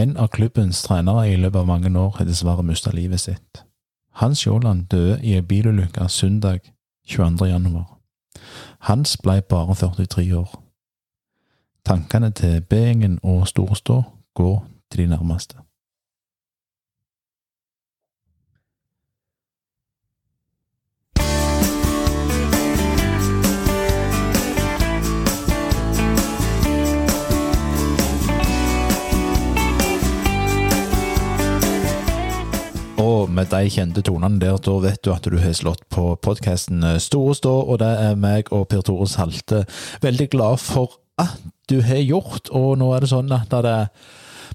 En av klubbens trenere i løpet av mange år har dessverre mistet livet sitt. Hans Sjåland døde i en bilulykke søndag 22. januar. Hans ble bare 43 år. Tankene til B-gjengen og Storstå går til de nærmeste. Med de kjente tonene der, da vet du at du har slått på podkasten Store stå, og det er meg og Per Tore Salte veldig glad for at du har gjort. Og nå er det sånn at det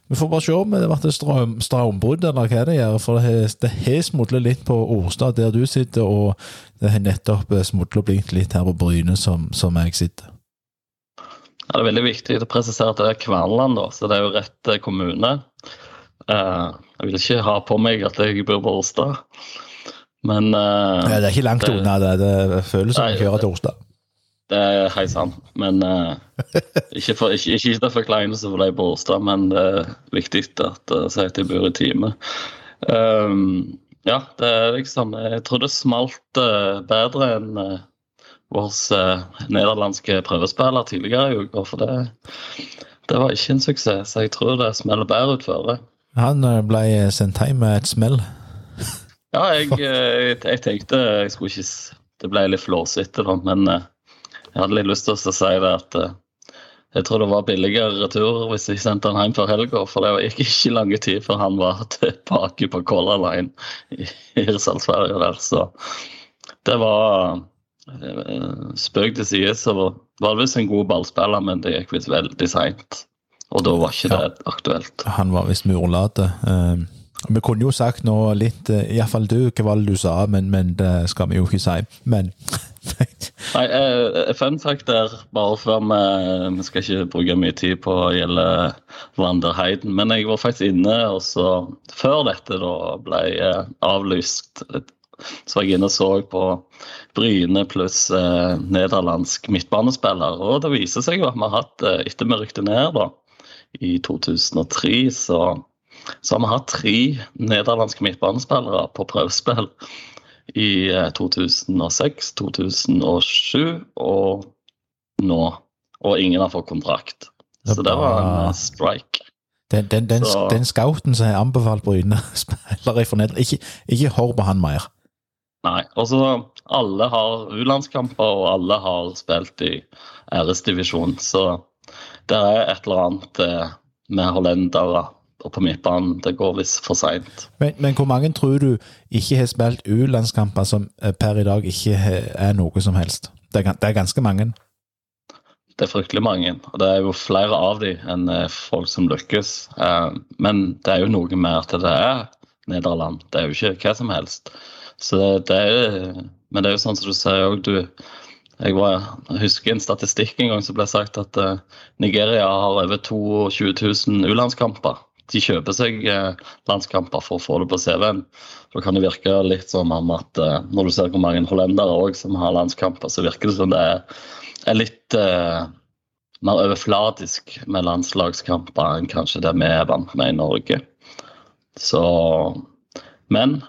vi får bare se om det blir strøm, strømbrudd, eller hva det gjør. For det har smudlet litt på Orstad, der du sitter, og det har nettopp smudlet og blinkt litt her på Bryne, som, som jeg sitter. Ja, det er veldig viktig å presisere at det er Kverneland, så det er jo rett kommune. Uh, jeg vil ikke ha på meg at jeg bor på Orstad, men uh, ja, Det er ikke langt unna, det. Det føles som å kjøre til Orstad. Det er helt sant. Men uh, ikke, for, ikke, ikke til forkleinelse for de på Årstad, men det er viktig at uh, sier at de bor i time. Um, ja, det er liksom Jeg tror det smalt uh, bedre enn uh, vår nederlandske prøvespiller tidligere i uka. For det, det, var ikke en suksess, så jeg tror det smeller bedre ut for det. Han ble sendt hjem med et smell? ja, jeg, jeg, jeg, tenkte jeg skulle ikke Det ble litt flåsete, da, men jeg hadde litt lyst til å si det at uh, jeg tror det var billigere retur hvis jeg sendte han hjem før helga. For det gikk ikke lang tid før han var tilbake på Color Line i Hirsalsferja der. Så det var Spøk til side, så var det visst en god ballspiller, men det gikk visst veldig seint. Og da var ikke ja. det aktuelt. Han var visst murlate. Uh, vi kunne jo sagt nå litt, iallfall du, hva var det du sa, men, men det skal vi jo ikke si. Men Nei, uh, Fun fact der, bare før vi Vi skal ikke bruke mye tid på å gjelde Wander Heiden, men jeg var faktisk inne og så Før dette da ble avlyst, så var jeg inne og så på Bryne pluss nederlandsk midtbanespiller. Og det viser seg jo at vi har hatt, etter vi rykte ned da, i 2003, så, så har vi hatt tre nederlandske midtbanespillere på prøvespill i 2006, eh, 2007 og nå. Og ingen har fått kontrakt. Så det var en eh, strike. Den, den, den, den scouten som har anbefalt Bryne spillere fra Nederland, ikke, ikke hør på han mer. Nei. Og så alle har U-landskamper, og alle har spilt i æresdivisjon. Så det er et eller annet eh, med hollendere og på midtbanen. Det går visst for seint. Men, men, hvor mange tror du ikke har spilt U-landskamper som eh, per i dag ikke er noe som helst? Det er, det er, ganske mange. Det er fryktelig mange, og det er jo flere av de enn eh, folk som lykkes. Men det er jo noe med at det er Nederland, det er jo ikke hva som helst. Så det er, men det er jo sånn som du sier òg, du jeg, var, jeg, husker en statistikk en gang som ble sagt at Nigeria har over 22 000 U-landskamper de kjøper seg uh, landskamper for å få det på CV-en. Da kan det virke litt som om at uh, når du ser hvor mange hollendere også, som har landskamper, så virker det som det er, er litt mer overflatisk med landslagskamper enn kanskje det vi er vant med i Norge. Så Men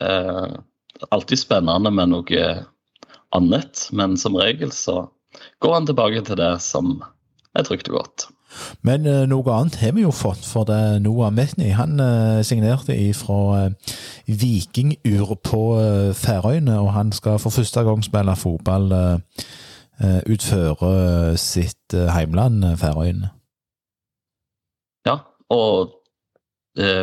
alltid spennende med noe annet. Men som regel så går han tilbake til det som er trygt og godt. Men uh, noe annet har vi jo fått, for det Noah Metny han uh, signerte fra uh, Vikingur på Færøyene, og han skal for første gang spille fotball utføre sitt heimland, Færøyene. Ja, og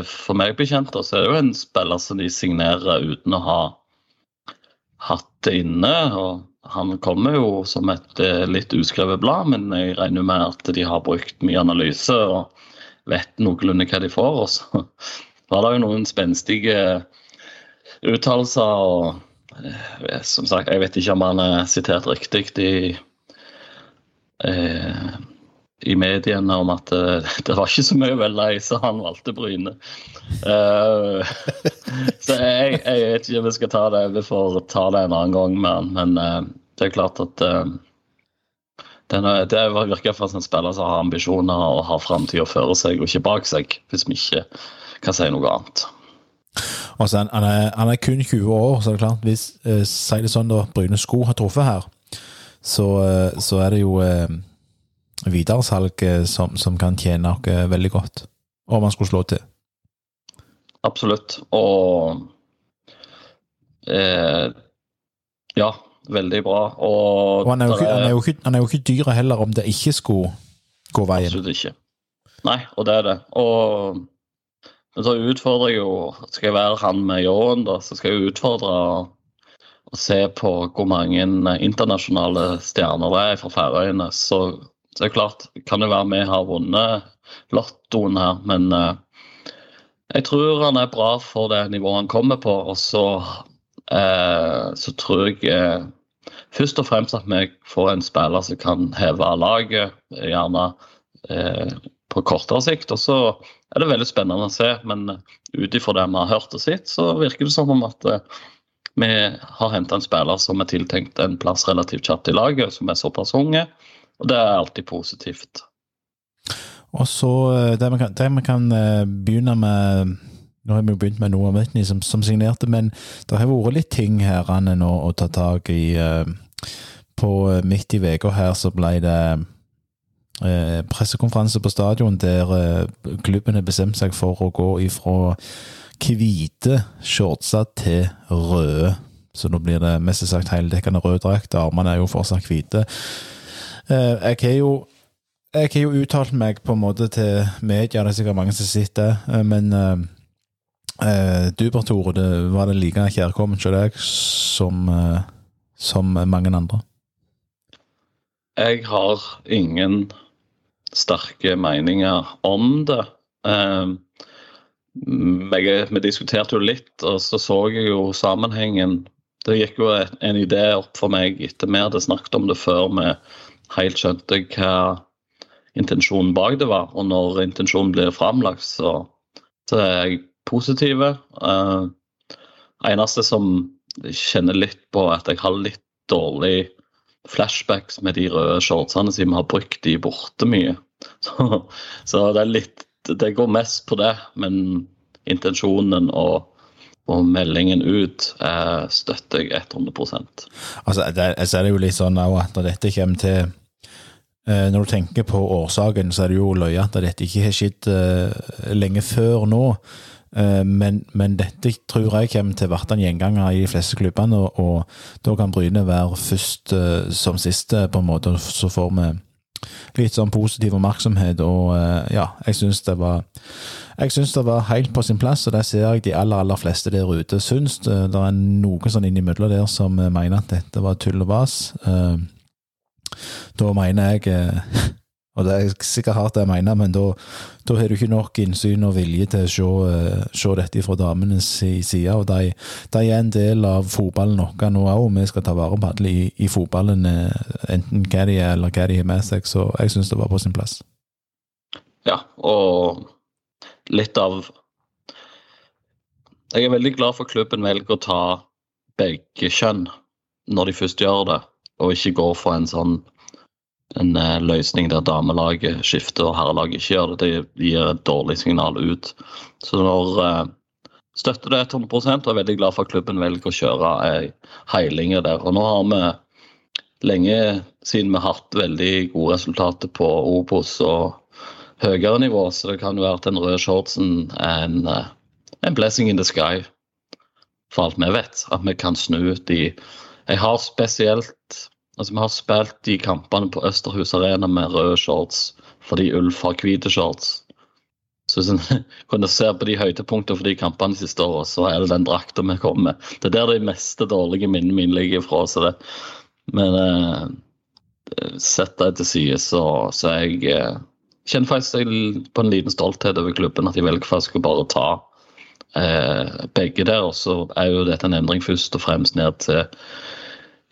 for meg bekjent så er det jo en spiller som de signerer uten å ha hatt det inne. og han kommer jo som et eh, litt uskrevet blad, men jeg regner med at de har brukt mye analyse og vet noenlunde hva de får. Og så var det jo noen spenstige uttalelser. og eh, som sagt, Jeg vet ikke om han er sitert riktig i, eh, i mediene om at det, det var ikke så mye vel lei, så han valgte Bryne. Uh, så jeg, jeg, vet ikke om vi skal ta det. Vi får ta det en annen gang med. Men uh, det er klart at uh, Den er, det virker for en spiller som har ambisjoner og har framtida føre seg og ikke bak seg, hvis vi ikke kan si noe annet. Altså, han, er, han er kun 20 år, så det er klart, hvis eh, Si det sånn, da, Bryne Sko har truffet her, så, så er det jo eh, videresalg eh, som, som, kan tjene oss eh, veldig godt, om man skulle slå til. Absolutt. Og eh, Ja, veldig bra. Og, og han, er jo han, er ikke, han er jo ikke dyr heller, om det ikke skulle gå veien. Absolutt ikke. Nei, og det er det. Og men så utfordrer jeg jo Skal jeg være han med ljåen, da, så skal jeg utfordre å se på hvor mange internasjonale stjerner det er fra Færøyene. Så, så det er klart, kan det være vi har vunnet lottoen her, men uh, jeg tror han er bra for det nivået han kommer på. Og så, uh, så tror jeg uh, først og fremst at vi får en spiller som kan heve laget, gjerne på kortere sikt. Og så er det veldig spennende å se, men ut ifra det vi har hørt og sett, så virker det som om at vi har henta en spiller som er tiltenkt en plass relativt kjapt i laget, som er såpass unge. Og det er alltid positivt. Og så eh, det vi kan, det vi kan eh, begynne med Nå har vi jo begynt med noe av Whitney som, som, signerte, men det har vært litt ting her nå å ta tak i. Eh, på midt i uka her så ble det pressekonferanse på stadion der klubben har bestemt seg for å gå ifra hvite shortser til røde. Så nå blir det mest sagt heldekkende rød drakt. Armene er jo fortsatt hvite. Jeg har jo jeg har jo uttalt meg på en måte til media, det er sikkert mange som sitter, eh, men uh, du, Bert Tore, det var det like kjærkomment hos deg som, som mange andre? Jeg har ingen sterke meninger om det. Uh, jeg, vi diskuterte jo litt, og så så jeg jo sammenhengen. Det gikk jo en idé opp for meg etter vi hadde snakket om det før vi helt skjønte hva intensjonen bak det var. Og når intensjonen blir framlagt, så, så, er jeg positiv. Uh, eneste som kjenner litt på at jeg har litt dårlig flashbacks med de røde shortsene siden vi har brukt de borte mye. Så, så det er litt Det går mest på det, men intensjonen og og meldingen ut eh, støtter jeg 100 Altså, det, altså er det jo litt sånn at når dette kommer til når du tenker på årsaken, så er det jo løye at dette ikke har skjedd eh, lenge før nå. Eh, men, men, dette tror jeg kommer til å bli en gjenganger i de fleste klubbene, og, og da kan Bryne være først som siste, på en måte. Så får vi litt sånn positiv oppmerksomhet, og ja, jeg syns det var jeg syns det var helt på sin plass, og det ser jeg de aller aller fleste der ute syns. Det er noen sånn innimellom der som mener at dette var tull og vas. Da mener jeg eh, Og det er sikkert hardt jeg mener, men da, da har du ikke nok innsyn og vilje til å se, eh, se dette fra damenes side. Og de, de, er en del av fotballen vår nå òg, og vi skal ta vare på alle i, i, fotballen, eh, enten hva de er eller hva de har med seg. Så jeg syns det var på sin plass. Ja, og litt av Jeg er veldig glad for klubben velger å ta begge kjønn når de først gjør det og ikke gå for en sånn en uh, løsning der damelaget skifter og herrelaget ikke gjør det. Det gir et dårlig signal ut. Så når uh, støtter det 100 og er veldig glad for at klubben velger å kjøre ei heilinger der. Og nå har vi lenge siden vi har hatt veldig gode resultater på Obos og høyere nivå, så det kan jo være at den røde shortsen er en, en blessing in the sky for alt vi vet. At vi kan snu de Jeg har spesielt Altså, Vi har spilt de kampene på Østerhus Arena med røde shorts fordi Ulf har hvite shorts. Så hvis en kunne se på de høydepunktene for de kampene de siste åra, så er det den drakta vi kommer med. Det er der de meste dårlige minnene mine ligger fra. Så det. Men eh, sett det til side, så, så jeg eh, kjenner faktisk på en liten stolthet over klubben. At de velger faktisk å bare ta eh, begge der. Og så er jo dette en endring først og fremst ned til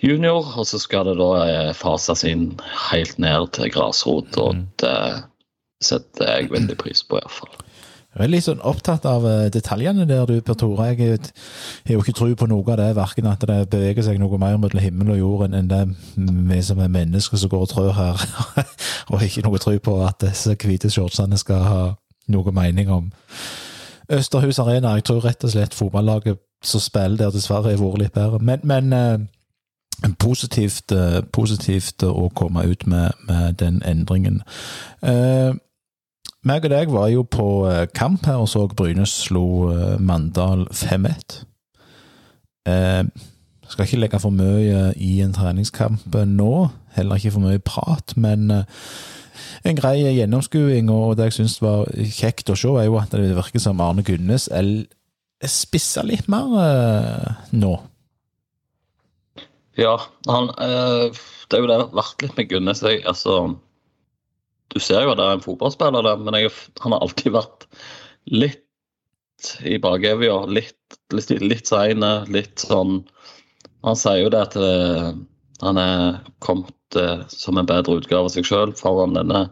junior, og så skal det da eh, fases inn helt ned til grasrot. og mm. Det setter jeg veldig pris på, iallfall. Jeg er litt sånn opptatt av eh, detaljene der, du, Per Tore. Jeg har jo ikke tro på noe av det, verken at det beveger seg noe mer mellom himmel og jord enn det vi som er mennesker som går og trør her. og ikke noe tro på at disse hvite shortsene skal ha noe mening om. Østerhus Arena, jeg tror rett og slett fotballaget som spiller der, dessverre har vært litt bedre. Men, men eh, positivt, eh, positivt, å komme ut med, med den endringen. Eh, meg og deg var jo på eh, kamp her og så Bryne slo eh, Mandal 5-1. Eh, skal ikke legge for mye i en treningskamp nå, heller ikke for mye prat, men en grei gjennomskuing, og det jeg syns var kjekt å se, er jo at det virker som Arne Gunnes spisser litt mer nå. Ja, han, øh, det er jo det vært litt med Gunnes. Jeg, altså du ser jo at det er en fotballspiller der, men jeg, han har alltid vært litt i bakevja. Litt, litt, litt seine, litt sånn Han sier jo det at uh, han er kommet øh, som en bedre utgave av seg sjøl foran denne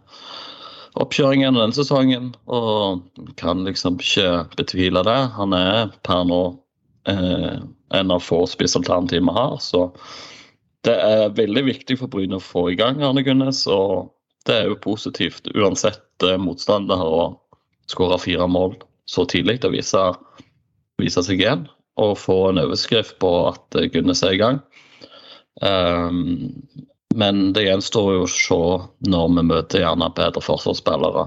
oppkjøringen og denne sesongen, og kan liksom ikke betvile det. Han er per nå uh, en av få spissalternativ vi har, så det er veldig viktig for Bryne å få i gang Arne Gunnes. og det er jo positivt uansett eh, motstander å skåre fire mål så tidlig. Det viser, vise seg igjen. Og få en overskrift på at eh, Gunnes er i gang. Um, men det gjenstår jo å se når vi møter gjerne bedre forsvarsspillere.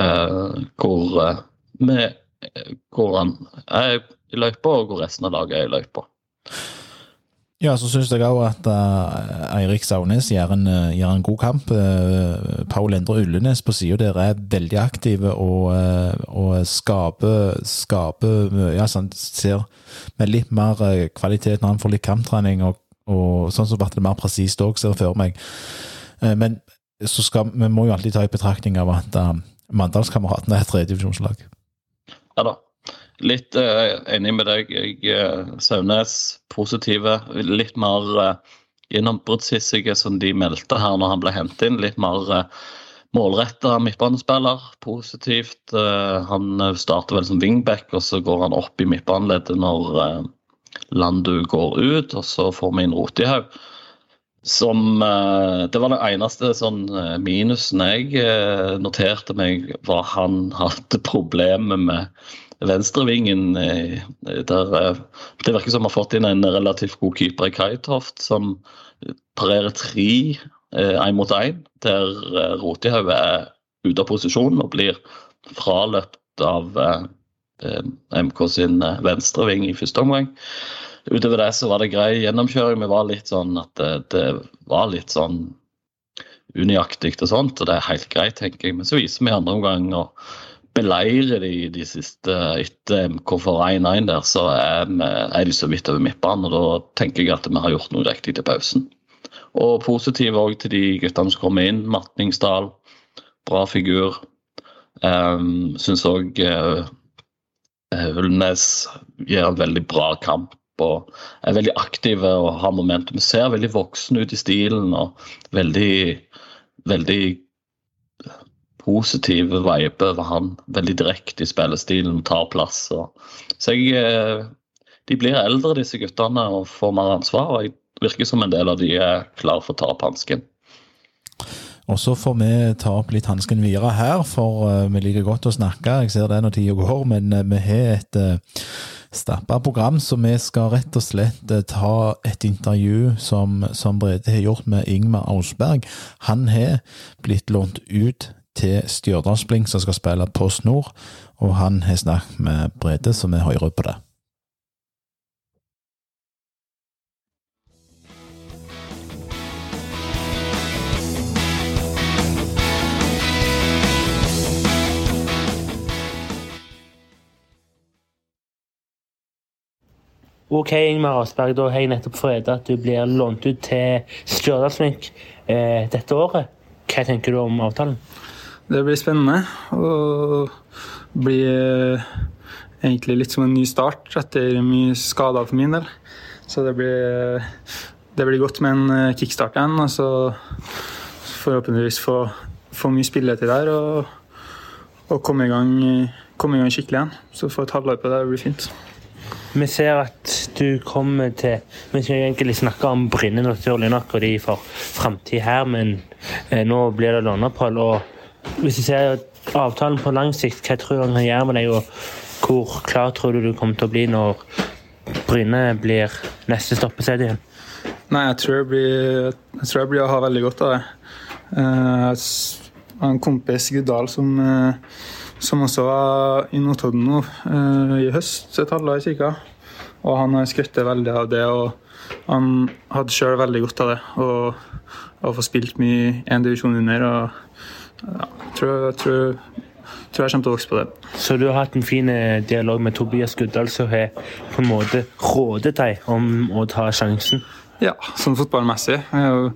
Uh, hvor, uh, vi, hvor han er i løypa, og hvor resten av laget er i løypa. Ja, så syns jeg òg at uh, Eirik Saunes gjør en, uh, gjør en, god kamp. Uh, Paul Endre Ullenes på sida der er veldig aktive og, og skaper, skaper. Ja, sånn, ser med litt mer kvalitet når han får litt kamptrening, og, og sånn som ble det mer presist òg, ser jeg for meg. men så skal, vi må jo alltid ta i betraktning av at Mandalskameratene er et tredjedivisjonslag. Ja da. Litt uh, enig med deg. Jeg, uh, Saunes positive. Litt mer uh, gjennombruddshissige som de meldte her når han ble hentet inn. Litt mer uh, målretta midtbanespiller. Positivt. Uh, han starter vel som wingback, og så går han opp i midtbaneleddet når Landu går ut, og så får vi inn Rotihaug. Som Det var det eneste sånn minusen jeg noterte meg, var han hadde problemer med venstrevingen eh, der eh, Det virker som vi har fått inn en relativt god keeper i Kaitoft, som parerer tre én eh, mot én, der Rotihaug er ute av posisjon og blir fraløpt av MK sin venstreving i første omgang. Utover det så var det grei gjennomkjøring. Vi var litt sånn at det, det var litt sånn unøyaktig og sånt, og det er helt greit, tenker jeg. Men så viser vi i andre omgang å beleirer de de siste etter MK for 1-1 der, så er, er, de så vidt over midtbanen. og Da tenker jeg at vi har gjort noe riktig til pausen. Og positiv òg til de guttene som kommer inn. Matningsdal, bra figur. Um, Syns òg uh, Ulnes gjør en veldig bra kamp og er veldig aktive og har momentum. Ser veldig voksen ut i stilen og veldig, veldig positiv vibe over han. Veldig direkte i spillestilen, tar plass. Og, så jeg, eh, de blir eldre, disse guttene, og får mer ansvar. og jeg virker som en del av de er klar for å ta opp hansken. Og så får vi ta opp litt hansken videre her, for uh, vi liker godt å snakke. Jeg ser det når tida går, men uh, vi har et stappa program, så vi skal rett og slett ta et intervju som, som Brede har gjort med Ingmar Ausberg. Han har blitt lånt ut til Stjørdalsblink, som skal spille på snor, og han har snakket med Brede, så vi hører på det. Ok, Ingmar Asberg, da har jeg nettopp fått at du blir lånt ut til Stjørdalsblink eh, dette året. Hva tenker du om avtalen? Det blir spennende. Og blir eh, egentlig litt som en ny start etter mye skader for min del. Så det blir, det blir godt med en eh, kickstart igjen. Og så forhåpentligvis få, få mye spilletid der. Og, og komme i, gang, komme i gang skikkelig igjen. Så få et halvår på det, det blir fint. Vi ser at du kommer til Vi skal egentlig snakke om Brynne naturlig nok og de for framtid her, men eh, nå blir det låneopphold. Og hvis du ser avtalen på lang sikt, hva tror du han kan gjøre med deg, og hvor klar tror du du kommer til å bli når Bryne blir neste stoppested igjen? Nei, jeg tror jeg blir, jeg tror jeg blir å ha veldig godt av det. Eh, Jeg har en kompis, Guddal, som, eh, som også var i Notodden nå eh, i høst, et halvår ca. Og han har skrøttet veldig av det, og han hadde sjøl veldig godt av det. Og, og få spilt mye én divisjon under. og ja, tror, tror, tror jeg kommer til å vokse på det. Så du har hatt en fin eh, dialog med Tobias Guddal, som har på en måte rådet deg om å ta sjansen? Ja, sånn fotballmessig. Vi er jo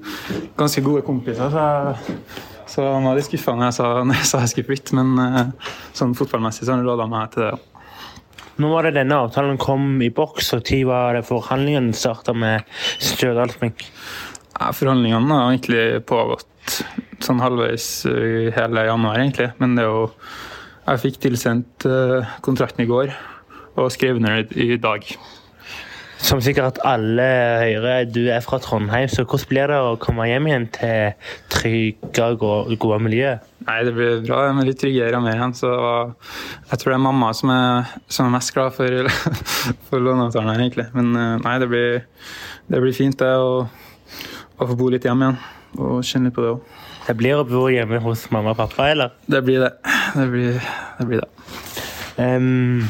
ganske gode kompiser, så, så han var litt skuffa når jeg sa, når jeg sa jeg skulle flytte. Men eh, sånn fotballmessig så har han råda meg til det. ja. Nå var det denne avtalen kom i boks, og tid var det forhandlingene starta med Stjørdalsblink. Ja, Forhandlingene har egentlig pågått sånn halvveis i hele januar, egentlig. Men det er jo Jeg fikk tilsendt eh, kontrakten i går og skrev under i dag. Som sikkert alle hører, du er fra Trondheim, så hvordan blir det å komme hjem igjen til trygge og gode miljø? Nei, det blir bra jeg er litt tryggere rammer igjen. Så jeg tror det er mamma som er, som er mest glad for, for låneavtalen her, egentlig. Men eh, nei, det blir, det blir fint det å få bo litt hjemme igjen. Og kjenne litt på det òg. Det blir å bo hjemme hos mamma og pappa, eller? Det blir det. Det blir det. Blir det. Um,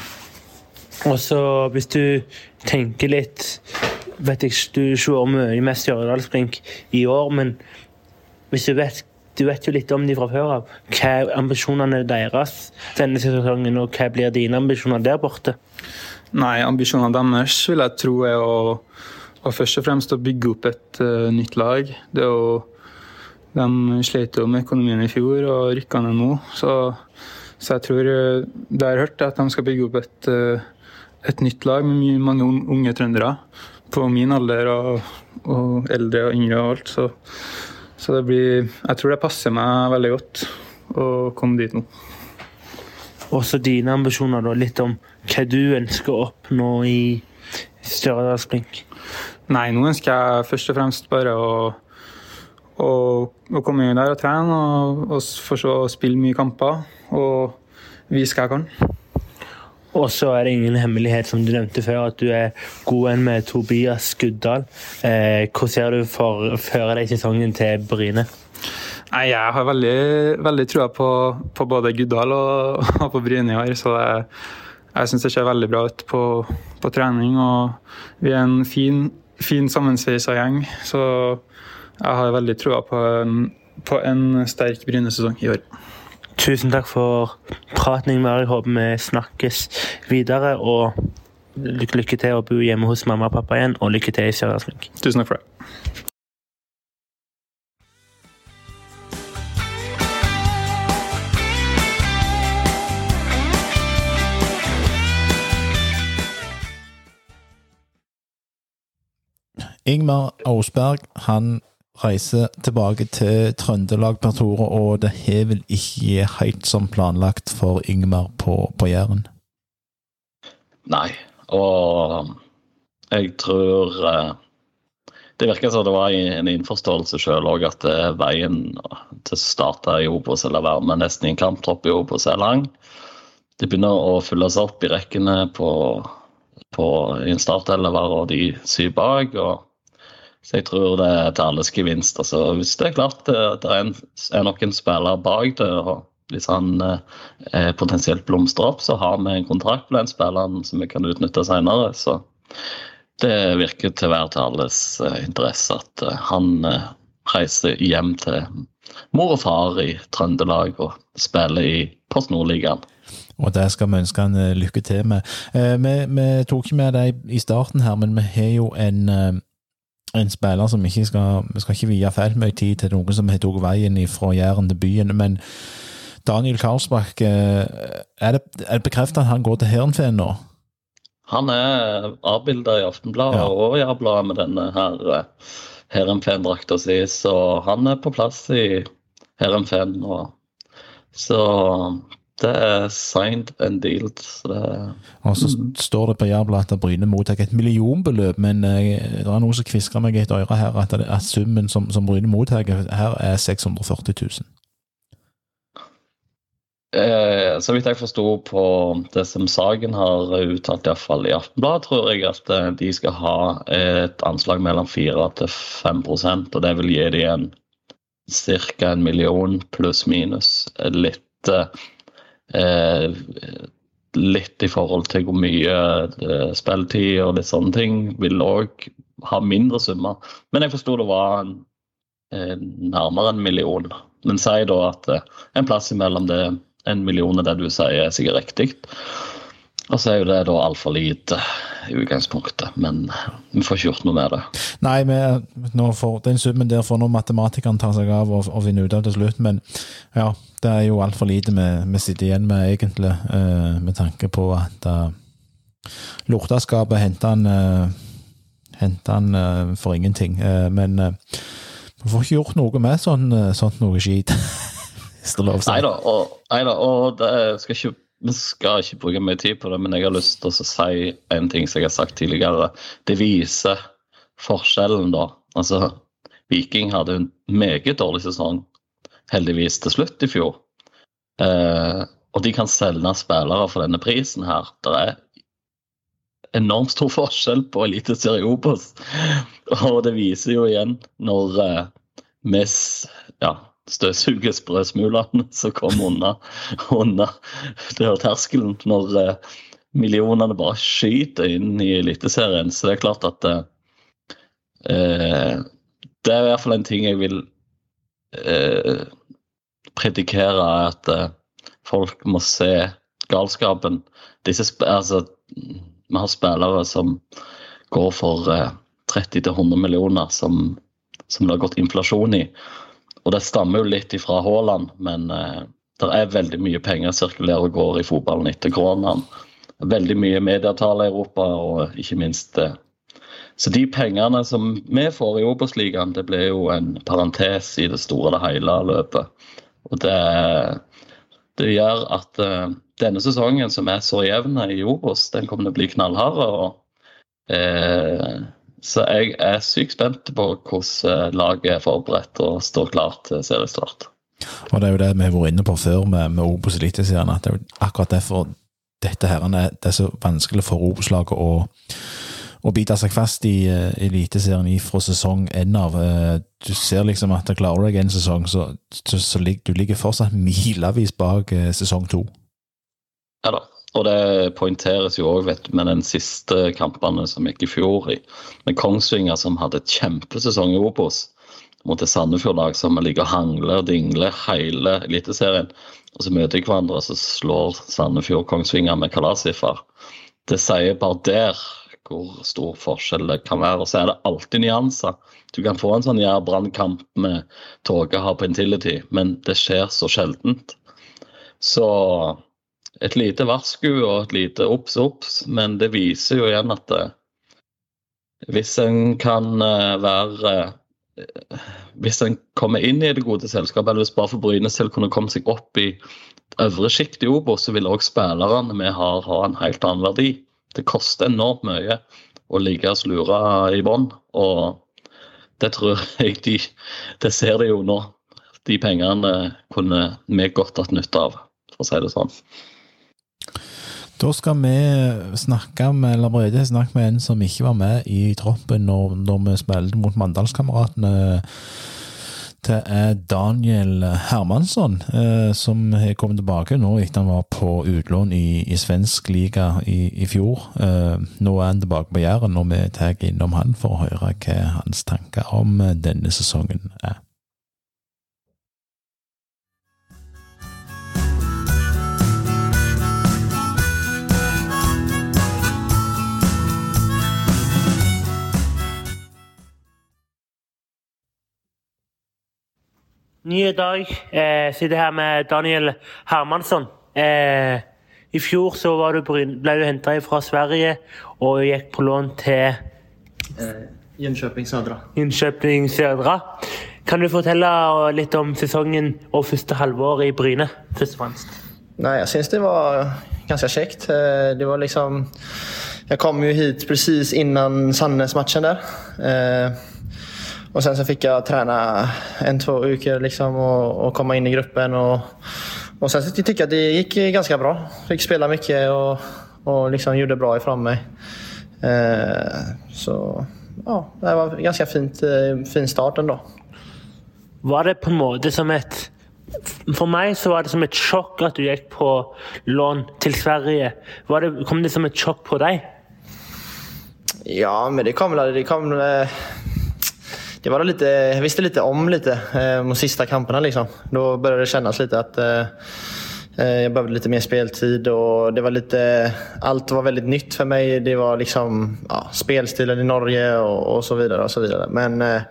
og så hvis du tenker litt vet jeg, Du ser mye med Stjørdalsblink i år, men hvis du vet du vet jo litt om de fra før av. Hva er ambisjonene deres denne sesongen, og hva blir dine ambisjoner der borte? Nei, ambisjonene deres vil jeg tro er å, å først og fremst å bygge opp et uh, nytt lag. Det er jo, de slet jo med økonomien i fjor og rykka ned nå. Så, så jeg tror uh, det jeg har hørt, er at de skal bygge opp et, uh, et nytt lag med mange unge trøndere på min alder og, og eldre og yngre og alt. Så, så det blir Jeg tror det passer meg veldig godt å komme dit nå. Også dine ambisjoner, da. Litt om hva du ønsker å oppnå i Stjørdalsblink. Nei, nå ønsker jeg først og fremst bare å, å, å komme inn der og trene og, og for så å spille mye kamper og vise hva jeg kan. Og så er det ingen hemmelighet, som du nevnte før, at du er god enn med Tobias Guddal. Eh, hvordan ser du for føre deg sesongen til Bryne? Nei, Jeg har veldig, veldig trua på, på både Guddal og, og på Bryne i år. Så det, jeg syns det ser veldig bra ut på, på trening. Og vi er en fin, fin sammensveisa gjeng. Så jeg har veldig trua på på en sterk Bryne-sesong i år. Tusen takk for praten, Ingmar. Jeg håper vi snakkes videre. Og lykke, til å bo hjemme hos mamma og pappa igjen, og lykke til i Stjørdalsblink. Tusen takk for det. Ingmar Aasberg han reiser tilbake til Trøndelag per Tore, og det har vel ikke helt som planlagt for Ingmar på, på Jæren? Nei, og jeg tror eh, Det virker som det var en innforståelse sjøl òg, at eh, veien til å starte i Obos eller være med nesten i en kamptropp i Obos er lang. Det begynner å fylles opp i rekkene på, på en startelver og de syv bak. og så jeg tror det er til alles gevinst. Altså, hvis det er klart det, det er, en, noen spillere bak det, og hvis han eh, potensielt blomstrer opp, så har vi en kontrakt med den spilleren som vi kan utnytte senere. Så det virker til å være til alles eh, interesse at eh, han eh, reiser hjem til mor og far i Trøndelag og spiller i Post Nordligaen. Og det skal vi ønske han eh, lykke til med. Eh, vi, vi tok ikke med deg i starten her, men vi har jo en eh, en spiller som ikke skal Vi skal ikke vie feil mye tid til noen som har tatt veien fra Jæren til byen, men Daniel Karlsbakk, er det, er det bekreftet at han går til Heerenveen nå? Han er avbilda i Aftenbladet Ja. og Jærbladet med denne her eh, Heerenveen-drakta si, så han er på plass i Heerenveen nå. Så det er signed and dealed. Så det Og så står det på Jærbladet at Bryne mottar et millionbeløp, men eh, det er noe som kvisker meg i et øre her, at, det, at summen som, som Bryne mottar her, er 640 000. Eh, så vidt jeg forsto på det som Sagen har uttalt, iallfall i Aftenbladet, tror jeg at eh, de skal ha et anslag mellom 4 til 5% og det vil gi dem ca. en million pluss minus. Litt eh, Litt i forhold til hvor mye eh, spilletid og litt sånne ting vil òg ha mindre summer. Men jeg forsto det var en, eh, nærmere en million. Men si da at eh, en plass imellom det en million er det du sier er sikkert riktig. Og så er jo det da altfor lite i utgangspunktet, men vi får ikke gjort noe med det. Nei, vi, får, den summen der får nå matematikeren ta seg av og, og, finne ut av til slutt, men ja, det er jo altfor lite vi, vi, sitter igjen med, egentlig, uh, med tanke på at uh, lortaskapet henter han, uh, henter han uh, for ingenting. men vi får ikke gjort noe med sånn, sånt noe skit. Nei da, og, og det skal ikke vi skal ikke bruke mye tid på det, men jeg har lyst til å si en ting som jeg har sagt tidligere. Det viser forskjellen, da. Altså, Viking hadde en meget dårlig sesong, heldigvis, til slutt i fjor. Eh, og de kan selge spillere for denne prisen her. Det er enormt stor forskjell på Eliteserien Obos. Og det viser jo igjen når eh, vi ja, støvsuger sprøsmulene som kom unna, unna terskelen når eh, millionene bare skyter inn i Eliteserien. Så det er klart at eh, eh Det er i hvert fall en ting jeg vil eh, predikere, at eh, folk må se galskapen. Disse, altså, vi har spillere som går for 30-100 eh, millioner, som, som det har gått inflasjon i. Og det stammer jo litt ifra Haaland, men eh, det er veldig mye penger sirkulerer og går i fotballen etter koronaen. Veldig mye medieavtaler i Europa, og ikke minst det. Så de pengene som vi får i Obos-ligaen, det blir jo en parentes i det store og hele løpet. Og det, det gjør at uh, denne sesongen, som er så jevn i Obos, den kommer til å bli knallhard. og uh, så jeg er sykt spent på hvordan eh, laget er forberedt og står klart til seriestart. Og Det er jo det vi har vært inne på før med, med Obos Eliteserien, at det er akkurat derfor dette her er, det er så vanskelig for Obos-laget å, å bite seg fast i uh, Eliteserien fra sesong én av. Uh, du ser liksom at klarer du deg en sesong, så, så, så ligger du ligger fortsatt milevis bak uh, sesong to. Ja da. Og det poengteres jo òg med den siste kampene som gikk i fjor, med Kongsvinger som hadde kjempesesong i Obos mot et Sandefjord-lag som ligger og hangler og dingler hele Eliteserien. Og så møter de hverandre, og så slår Sandefjord Kongsvinger med kalassiffer. Det sier bare der hvor stor forskjell det kan være. Og så er det alltid nyanser. Du kan få en sånn brannkamp med toget har på Intility, men det skjer så sjeldent. Så et lite varsku og et lite obs, obs, men det viser jo igjen at det, eh, hvis en kan eh, være eh, Hvis en kommer inn i det gode selskapet, eller hvis bare for Brynes selv kunne komme seg opp i øvre sjikt i Obos, så vil òg spillerne vi har, ha en helt annen verdi. Det koster enormt mye å ligge og slure i bånn, og det tror jeg de Det ser de jo nå. De pengene kunne vi godt hatt nytte av, for å si det sånn. Da skal vi snakke med eller Brede snakke med en som ikke var med i troppen når, når vi spilte mot Mandalskameratene. Det er Daniel Hermansson, eh, som har kommet tilbake nå etter han var på utlån i, i svensk liga i, i fjor. Eh, nå er han tilbake på Jæren, og vi tar innom han for å høre hva hans tanker om denne sesongen er. Ny dag. Jeg eh, sitter her med Daniel Hermansson. Eh, I fjor så du, ble du henta fra Sverige og gikk på lån til eh, Jönköping Södra. Jönköping Södra. Kan du fortelle litt om sesongen og første halvår i Bryne? først og fremst? Nei, jeg syns det var ganske kjekt. Eh, Det var liksom... Jeg kom jo hit precis innan Sandnes-matchen der. Eh, Och sen så fick jag träna en, två veckor liksom och, och komma in i gruppen. Och, och sen så tycker jag att det gick ganska bra. Fick spela mycket och, och liksom gjorde bra ifrån mig. Eh, Så ja, det var en ganska fint, eh, fin start ändå. Var det på en måte som et For meg så var det som et sjokk at du gikk på lån til Sverige. Var det, kom det som et sjokk på deg? Ja, men det kom. Det, kom, eh, det var lite, jag visste lite om lite eh, de sista kamperna. Liksom. Då började det kännas lite att eh, eh, jag behövde lite mer speltid. det var väldigt nytt för mig. Det var liksom ja, spelstilen i Norge och, och så vidare. eh,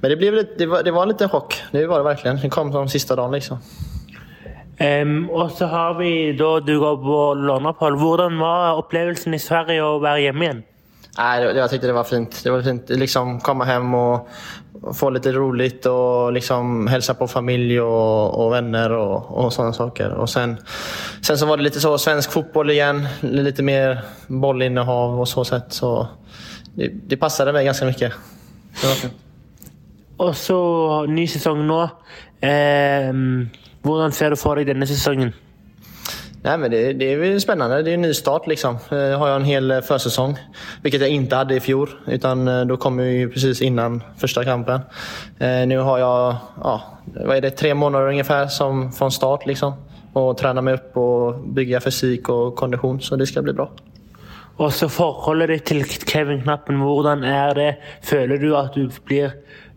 men det, blev lite, det, var, det var en liten chock. Det var det verkligen. Det kom som sista dagen. Liksom. Um, og så har vi da du går på låneopphold. Hvordan var opplevelsen i Sverige å være hjemme igjen? Nej, jag tyckte det var fint. Det var fint liksom komma hem och, få lite roligt och liksom hälsa på familj och, och vänner och, och sådana saker. Och sen, sen så var det lite så svensk fotboll igen. Lite mer bollinnehav och så sätt. Så det, det passade mig ganska mycket. Og så ny sesong nå. Eh, hvordan ser du for deg denne sesongen? Nej, men det, det är spännande. Det är en ny start. Liksom. Eh, har jag en hel eh, försäsong, vilket jag inte hade i fjol. Utan eh, då kom jag ju precis innan första kampen. Nu har jag ja, vad är det, tre månader ungefär som från start. Liksom. Och träna mig upp och bygga fysik och kondition. Så det ska bli bra. Og så forholdet ditt til Kevin Knappen, hvordan er det? Føler du at du blir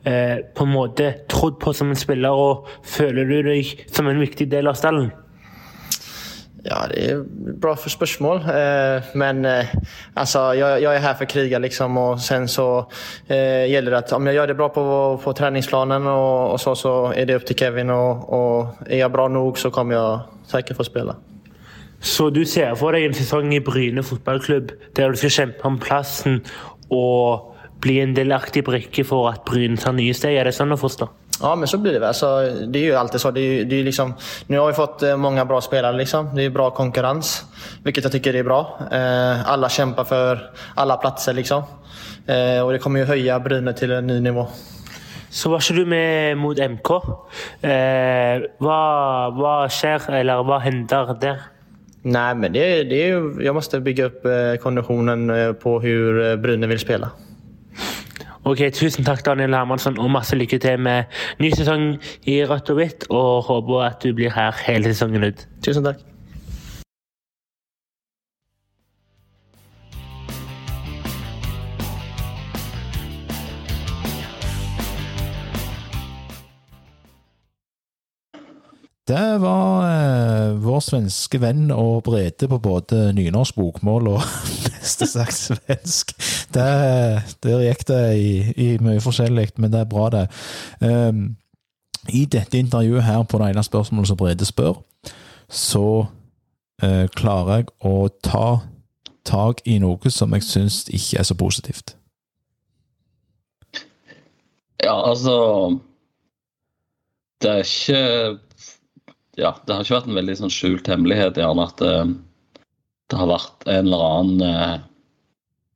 eh, på en måte trodd på som en spiller, og føler du deg som en viktig del av stallen? Ja, det är bra för spörsmål. Eh, men eh, alltså, jag, jag är här för att kriga. Liksom, och sen så eh, gäller det att om jag gör det bra på, på träningsplanen och, och så, så är det upp till Kevin. Och, och är jag bra nog så kommer jag säkert få spela. Så du ser for deg en sesong i Bryne fotballklubb der du skal kjempe om plassen og bli en delaktig brikke for at Bryne tar nye steg? Er det sånn å forstå? Ja, men så blir det väl. Alltså, det är ju alltid så. Det är, det är liksom, nu har vi fått eh, många bra spelare. Liksom. Det är bra konkurrens, vilket jag tycker är bra. Eh, alla kämpar för alla platser. Liksom. Eh, och det kommer ju höja Brynäs till en ny nivå. Så var ikke du med mot MK. Eh, hva, hva skjer, eller hva hender der? Nej, men det, det är ju, jag måste bygga upp eh, konditionen eh, på hur Bryne Brynäs vill spela. Ok, Tusen takk, Daniel Hermansson, og masse lykke til med ny sesong i rødt og hvitt. Og håper at du blir her hele sesongen ut. Tusen tack. Det var eh, vår svenske venn og Brede på både nynorsk bokmål og meste sagt svensk. Det, der gikk det i, i mye forskjellig, men det er bra, det. Um, I dette intervjuet her, på det ene spørsmålet som Brede spør, så uh, klarer jeg å ta tak i noe som jeg syns ikke er så positivt. Ja, altså Det er ikke Ja, det har ikke vært en veldig sånn skjult hemmelighet gjerne at det, det har vært en eller annen eh,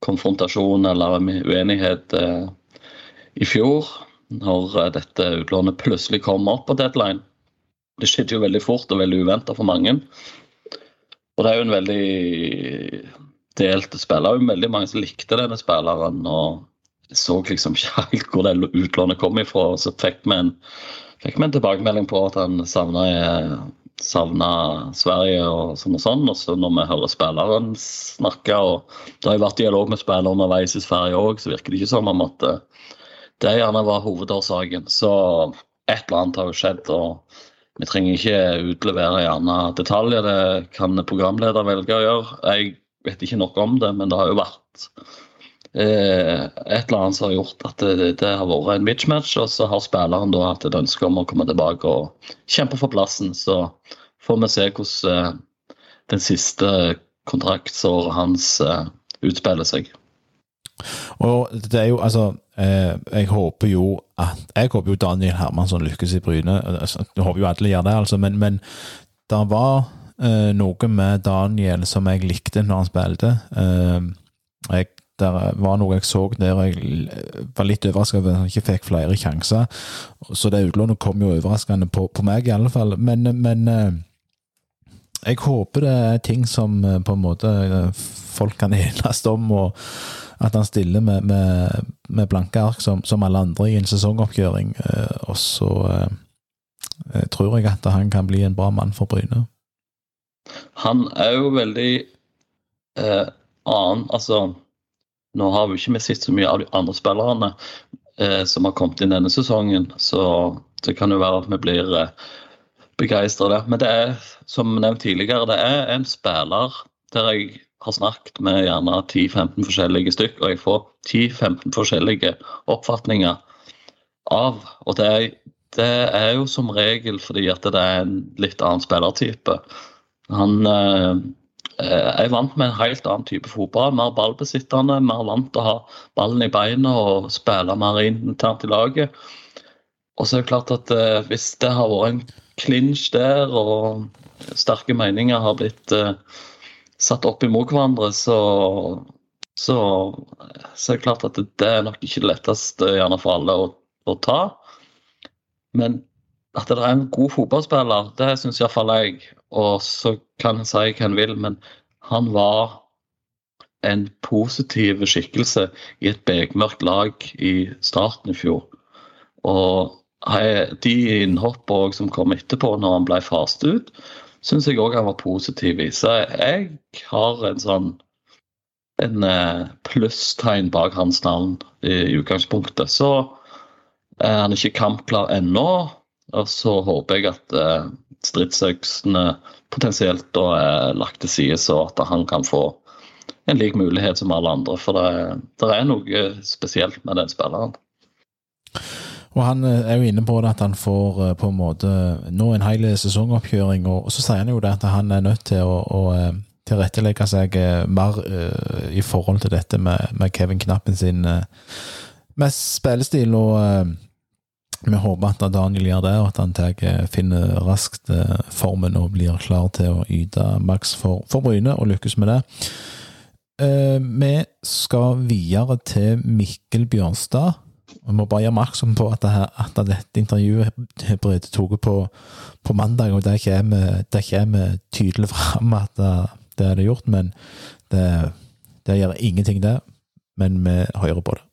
konfrontasjon eller uenighet eh, i fjor, når eh, dette utlånet plutselig kom opp på deadline. Det skjedde jo veldig fort og veldig uventa for mange. Og det er jo en veldig delt spiller. jo veldig mange som likte denne spilleren. og så liksom ikke helt hvor det utlånet kom ifra. og Så fikk vi en, fikk vi en tilbakemelding på at han savna, savna Sverige og sånn og sånn. Og så når vi hører spilleren snakke, og det har jo vært dialog med spillere underveis i Sverige òg, så virker det ikke som om at det, det gjerne var hovedårsaken. Så et eller annet har jo skjedd. og vi trenger ikke utlevere gjerne detaljer, det kan programleder velge å gjøre. Jeg vet ikke nok om det, men det har jo vært eh, et eller annet som har gjort at det, det har vært en mismatch, og så har spilleren da hatt et ønske om å komme tilbake og kjempe for plassen. Så får vi se hvordan eh, den siste kontraktsåret hans eh, utspiller seg. Og det er jo, altså eh, Jeg håper jo at Jeg håper jo Daniel Hermansson lykkes i Bryne. Altså, Jeg håper jo alle gjør det, altså, men, men det var Eh, noe med Daniel som jeg likte når han spilte. Eh, jeg, der var noe jeg så der jeg var litt overraska over at han ikke fikk flere sjanser. Så det utlånet kom jo overraskende på, på meg, i alle fall. Men, men eh, jeg håper det er ting som eh, på en måte eh, folk kan enes om, og at han stiller med, med, med blanke ark som, som, alle andre i en sesongoppkjøring. Eh, og så tror jeg at han kan bli en bra mann for Bryne. Han er jo veldig eh, annen Altså, nå har vi ikke sett så mye av de andre spillerne eh, som har kommet inn denne sesongen, så det kan jo være at vi blir eh, begeistra der. Men det er, som nevnt tidligere, det er en spiller der jeg har snakket med gjerne 10-15 forskjellige stykk, og jeg får 10-15 forskjellige oppfatninger av. Og det er, det er, jo som regel fordi at det er en litt annen spillertype. Han eh, er vant med en helt annen type fotball. Mer ballbesittende, mer vant til å ha ballen i beina og spille mer internt i laget. Og så er det klart at eh, hvis det har vært en klinsj der, og sterke meninger har blitt uh, satt opp imot hverandre, så, så, så, er det klart at det er nok ikke det letteste gjerne for alle å, å ta. Men at det er en god fotballspiller, det syns iallfall jeg. Og så kan en si hva en vil, men han var en positiv skikkelse i et bekmørkt lag i starten i fjor. Og de innhoppene som kom etterpå, når han ble faset ut, syns jeg òg han var positiv i. Så jeg har en sånn en eh, plusstegn bak hans navn i utgangspunktet. Så er han ikke kampklar ennå. Og så håper jeg at eh, stridsøksene potensielt da er lagt til side, så at han kan få en lik mulighet som alle andre. For det, det er noe spesielt med den spilleren. Og Han eh, er jo inne på det at han får eh, på en måte nå en hel sesongoppkjøring, og så sier han jo det at han er nødt til å, å eh, tilrettelegge seg mer uh, i forhold til dette med, med Kevin Knappen sin uh, med spillestil. og uh, vi håper at Daniel gjør det, og at han tar, finner raskt formen og blir klar til å yte maks for, for Bryne, og lykkes med det. Vi skal videre til Mikkel Bjørnstad. Jeg må bare gjøre oppmerksom på at, det her, at dette intervjuet Brede tatt på, på, mandag, og det kommer tydelig fram at det, det er det gjort, men det, det gjør ingenting, det. Men vi hører på det.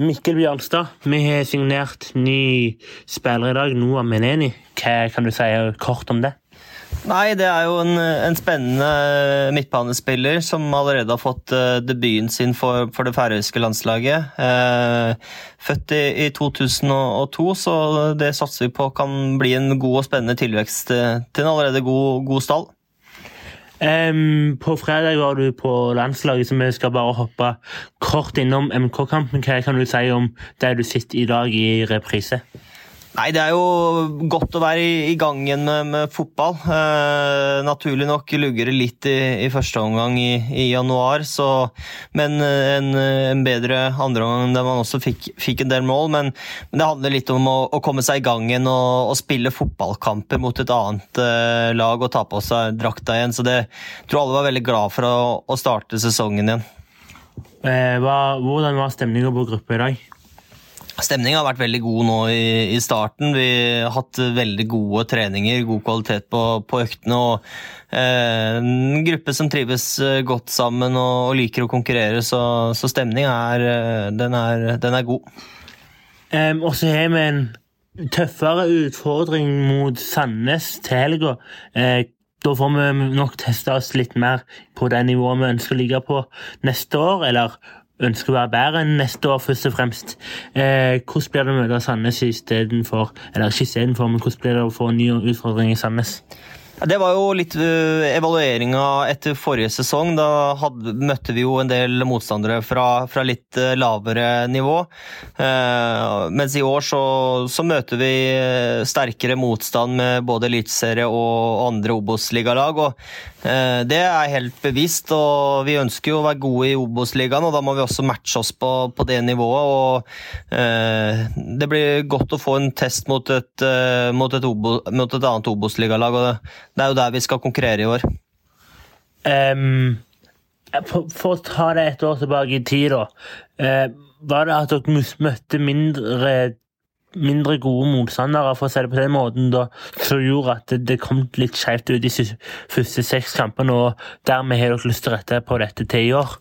Mikkel Bjørnstad, vi har signert ny spiller i dag, Noah Meneni. Hva kan du si kort om det? Nei, Det er jo en, en, spennende midtbanespiller som allerede har fått uh, debuten sin for, for det færøyske landslaget. Uh, født i, i, 2002, så det satser vi på kan bli en god og spennende tilvekst uh, til en allerede god, god stall. Um, på fredag var du på landslaget, så vi skal bare hoppe kort innom MK-kampen. Hva kan du si om det du sitter i dag i reprise? Nei, Det er jo godt å være i, gang igjen med, med fotball. Eh, naturlig nok lugger det litt i, i, første omgang i, i januar, så, men eh, en, en bedre omgang der man også fikk, fikk, en del mål. Men, men, det handler litt om å, å komme seg i gang igjen og, og, spille fotballkamper mot et annet eh, lag og ta på seg drakta igjen. Så det jeg tror alle var veldig glad for å, å starte sesongen igjen. Eh, hva, hvordan var stemninga på gruppa i dag? Stemningen har vært veldig god nå i, i, starten. Vi har hatt veldig gode treninger, god kvalitet på, på øktene. og eh, En gruppe som trives eh, godt sammen og, og liker å konkurrere, så, så stemninga er, eh, er, er god. Um, og så har vi en tøffere utfordring mot Sandnes til helga. Eh, da får vi nok testa oss litt mer på det nivået vi ønsker å ligge på neste år, eller ønsker å være bedre enn neste år, først og fremst. Eh, hvordan blir det å møte Sandnes istedenfor Eller ikke istedenfor, men hvordan blir det å få en ny utfordring i Sandnes? Det var jo litt uh, evalueringa etter forrige sesong. Da hadde, møtte vi jo en del motstandere fra, fra litt uh, lavere nivå. Eh, mens i år så, så, møter vi sterkere motstand med både eliteserie og andre Obos-ligalag. Det er helt bevisst, og vi ønsker jo å være gode i Obos-ligaen, og da må vi også matche oss på, på det nivået. og Det blir godt å få en test mot et, mot et, Obo, mot et annet Obos-ligalag. og det, det er jo der vi skal konkurrere i år. Um, for, å ta det et år tilbake i tid, da. Uh, var det at dere møtte mindre, mindre gode motstandere, for å si det på den måten, da, som gjorde at det, det kom litt skjevt ut de første seks kampene, og dermed har dere lyst til å rette på dette til i år?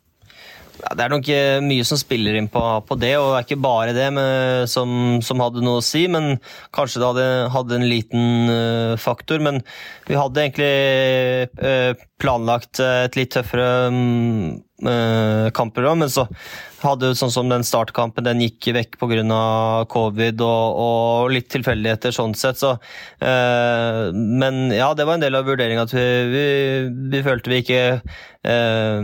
Ja, det er nok eh, mye som spiller inn på, på det, og det er ikke bare det med, som, som, hadde noe å si. Men kanskje det hadde, hadde en liten uh, faktor. Men vi hadde egentlig uh, planlagt et litt tøffere kamper, uh, kampprogram, men så hadde sånn som den startkampen, den gikk vekk pga. covid og, og, litt tilfeldigheter sånn sett. Så, eh, men ja, det var en del av vurderinga at vi, vi, vi, følte vi ikke eh,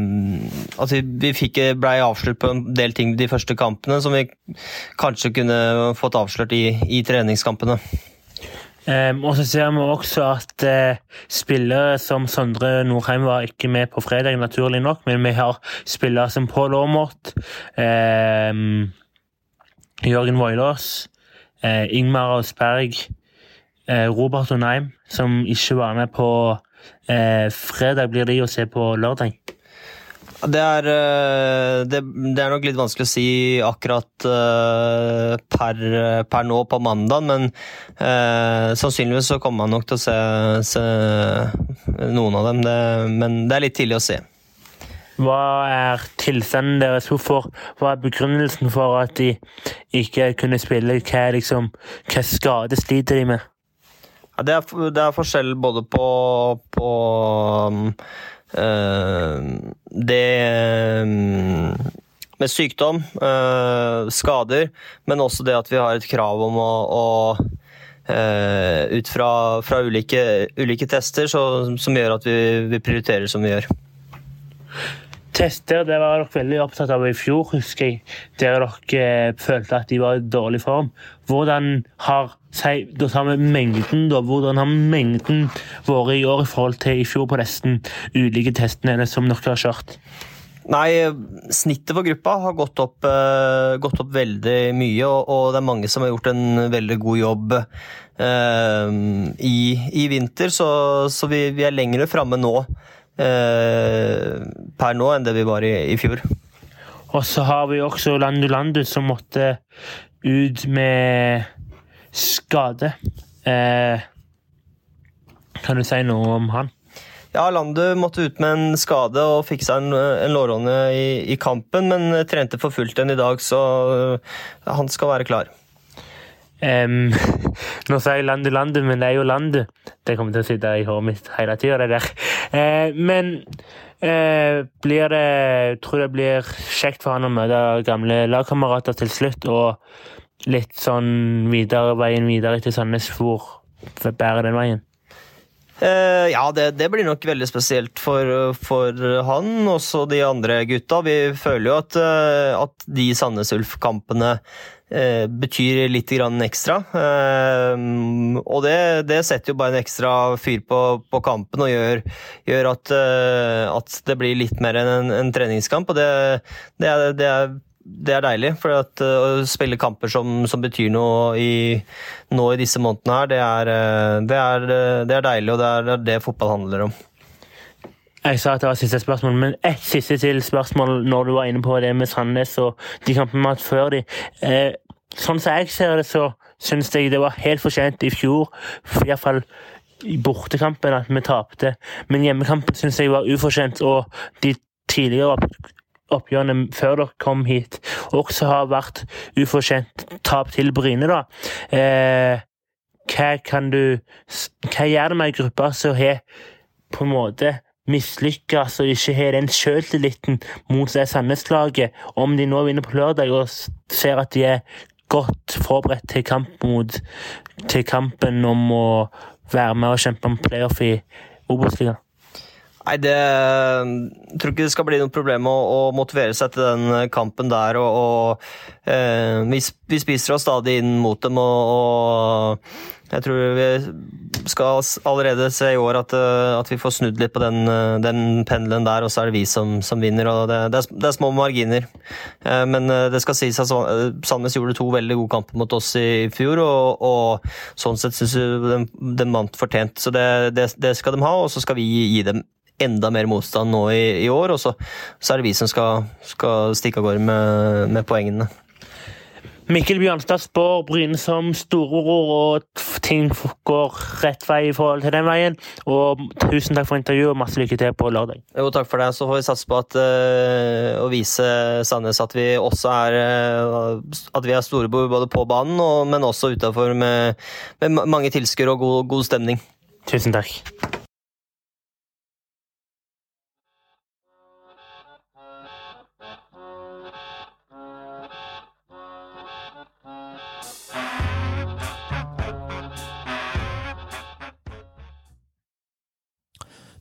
At vi, vi fikk blei avslørt på en del ting de første kampene som vi kanskje kunne fått avslørt i, i treningskampene. Um, og så ser vi også at uh, spillere som Sondre Nordheim var ikke med på fredag, naturlig nok, men vi har spillere som Pål Aamodt, um, Jørgen Voilås, uh, Ingmar Aasberg, uh, Robert Onheim, som ikke var med på fredag, blir de å se på lørdag. Det er, eh, det, det er, nok litt vanskelig å si akkurat uh, per, per, nå på mandag, men eh, sannsynligvis så kommer man nok til å se, se noen av dem. Det, men det er litt tidlig å se. Hva er tilstanden deres? Hvorfor, hva er begrunnelsen for at de ikke kunne spille? Hva, liksom, hva skade sliter de med? Ja, det, er, det, er, forskjell både på, på um, Eh, det eh, med sykdom, eh, skader, men også det at vi har et krav om å, å ut fra, fra ulike, ulike, tester så, som gjør at vi, vi, prioriterer som vi gjør. Tester det var dere veldig opptatt av i fjor, husker jeg. Der dere følte at de var i dårlig form. Hvordan har si, da tar vi mengden, da. Hvordan har mengden vært i år i forhold til i fjor på nesten ulike testene som dere har kjørt? Nei, snittet for gruppa har gått opp, uh, gått opp veldig mye, og, og, det er mange som har gjort en veldig god jobb uh, i, i, vinter, så, så vi, vi, er lengre framme nå per nå enn det vi var i, i fjor. Og så har vi også Landu Landu, som måtte ut med skade. Eh, kan du si noe om han? Ja, Landu måtte ut med en skade og fikk seg en, en lårhånde i, i, kampen, men trente for fullt den i dag, så uh, han skal være klar. Um, nå sa jeg 'landet, landet', men det er jo landet. Det kommer til å sitte i hodet mitt hele tida, det der. Uh, men uh, blir det Tror det blir kjekt for han å møte gamle lagkamerater til slutt. og litt sånn videre, veien videre til Sandnes, hvor bærer den veien? Uh, ja, det, det, blir nok veldig spesielt for, for han, også de andre gutta. Vi føler jo at, at de Sandnes Ulf-kampene betyr litt ekstra. og det, det, setter jo bare en ekstra fyr på, på kampen og gjør, gjør at, at, det blir litt mer enn en, en treningskamp. Og det, det er, det er er deilig. For at, å spille kamper som, som betyr noe i, nå i disse månedene her, det er, er, deilig, og det er det fotball handler om. Jeg sa at det var siste spørsmål, men ett siste til spørsmål når du var inne på det med Sandnes og de kampene vi har hatt før de. Eh, sånn som jeg ser det, så syns jeg det var helt fortjent i fjor, iallfall i bortekampen, at vi tapte. Men hjemmekampen syns jeg var ufortjent, og de tidligere oppgjørene før dere kom hit, også har vært ufortjent tap til Bryne, da. Eh, hva kan du Hva gjør det med ei gruppe som har på en måte mislykkes og ikke har den sjøltilliten mot det Sandnes-laget, om de nå vinner på lørdag og ser at de er godt forberedt til, kamp mot, til kampen om å være med og kjempe om playoff i Obos-ligaen? Nei, det jeg tror ikke det skal bli noe problem å, å motivere seg til den kampen der. Og, og eh, vi, vi, spiser oss stadig inn mot dem, og, og, jeg tror vi skal allerede se i år at, eh, at vi får snudd litt på den, eh, den pendelen der, og så er det vi som, som vinner. det, det, er, det, er, små marginer. Eh, men det skal sies at Sandnes gjorde to veldig gode kamper mot oss i fjor, og, og sånn sett syns den, den vant fortjent. Så det, det, skal de ha, og så skal vi gi dem enda mer motstand nå i, i år. Og så, så, er det vi som skal, skal stikke av gårde med, med, poengene. Mikkel Bjørnstad spår Bryne som storebror, og ting går rett vei i forhold til den veien. Og tusen takk for intervjuet, og masse lykke til på lørdag. Jo, takk for det. Så får vi satse på at, øh, å vise Sandnes at vi også er øh, At vi er storebror både på banen, og, men også utafor med, med, mange tilskuere og god, god stemning. Tusen takk.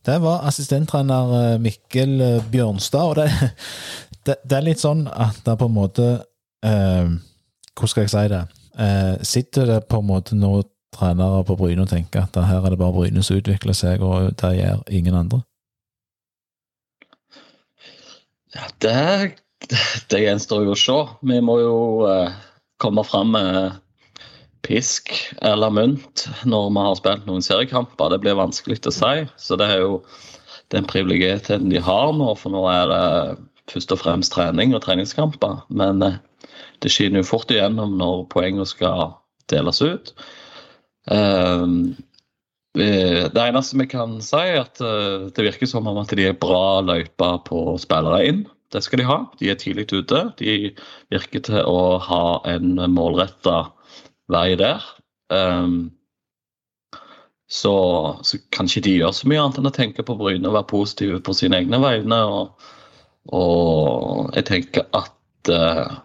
Det var assistenttrener eh, Mikkel eh, Bjørnstad, og det, det, det, er litt sånn at det på en måte eh, Hvordan skal jeg si det? Eh, sitter det på en måte nå trenere på Bryne og tenker at her er det bare Bryne som utvikler seg, og det gjør ingen andre? Ja, det, det gjenstår jo å se. Vi må jo eh, komme fram med pisk eller mynt når vi har spilt noen seriekamper. Det blir vanskelig å si. Så det er jo den privilegieten de har nå, for nå er det først og fremst trening og treningskamper. Men eh, det skinner jo fort igjennom når poengene skal deles ut. Eh, det eneste vi kan si, er at eh, det virker som om at de er bra løyper på spillere inn. Det skal de ha. De er tidlig ute. De virker til å ha en målretta vei der. Um, så, så kan ikke de gjøre så mye annet enn å tenke på Bryne og være positive på sine egne vegne. Og, og jeg tenker at uh,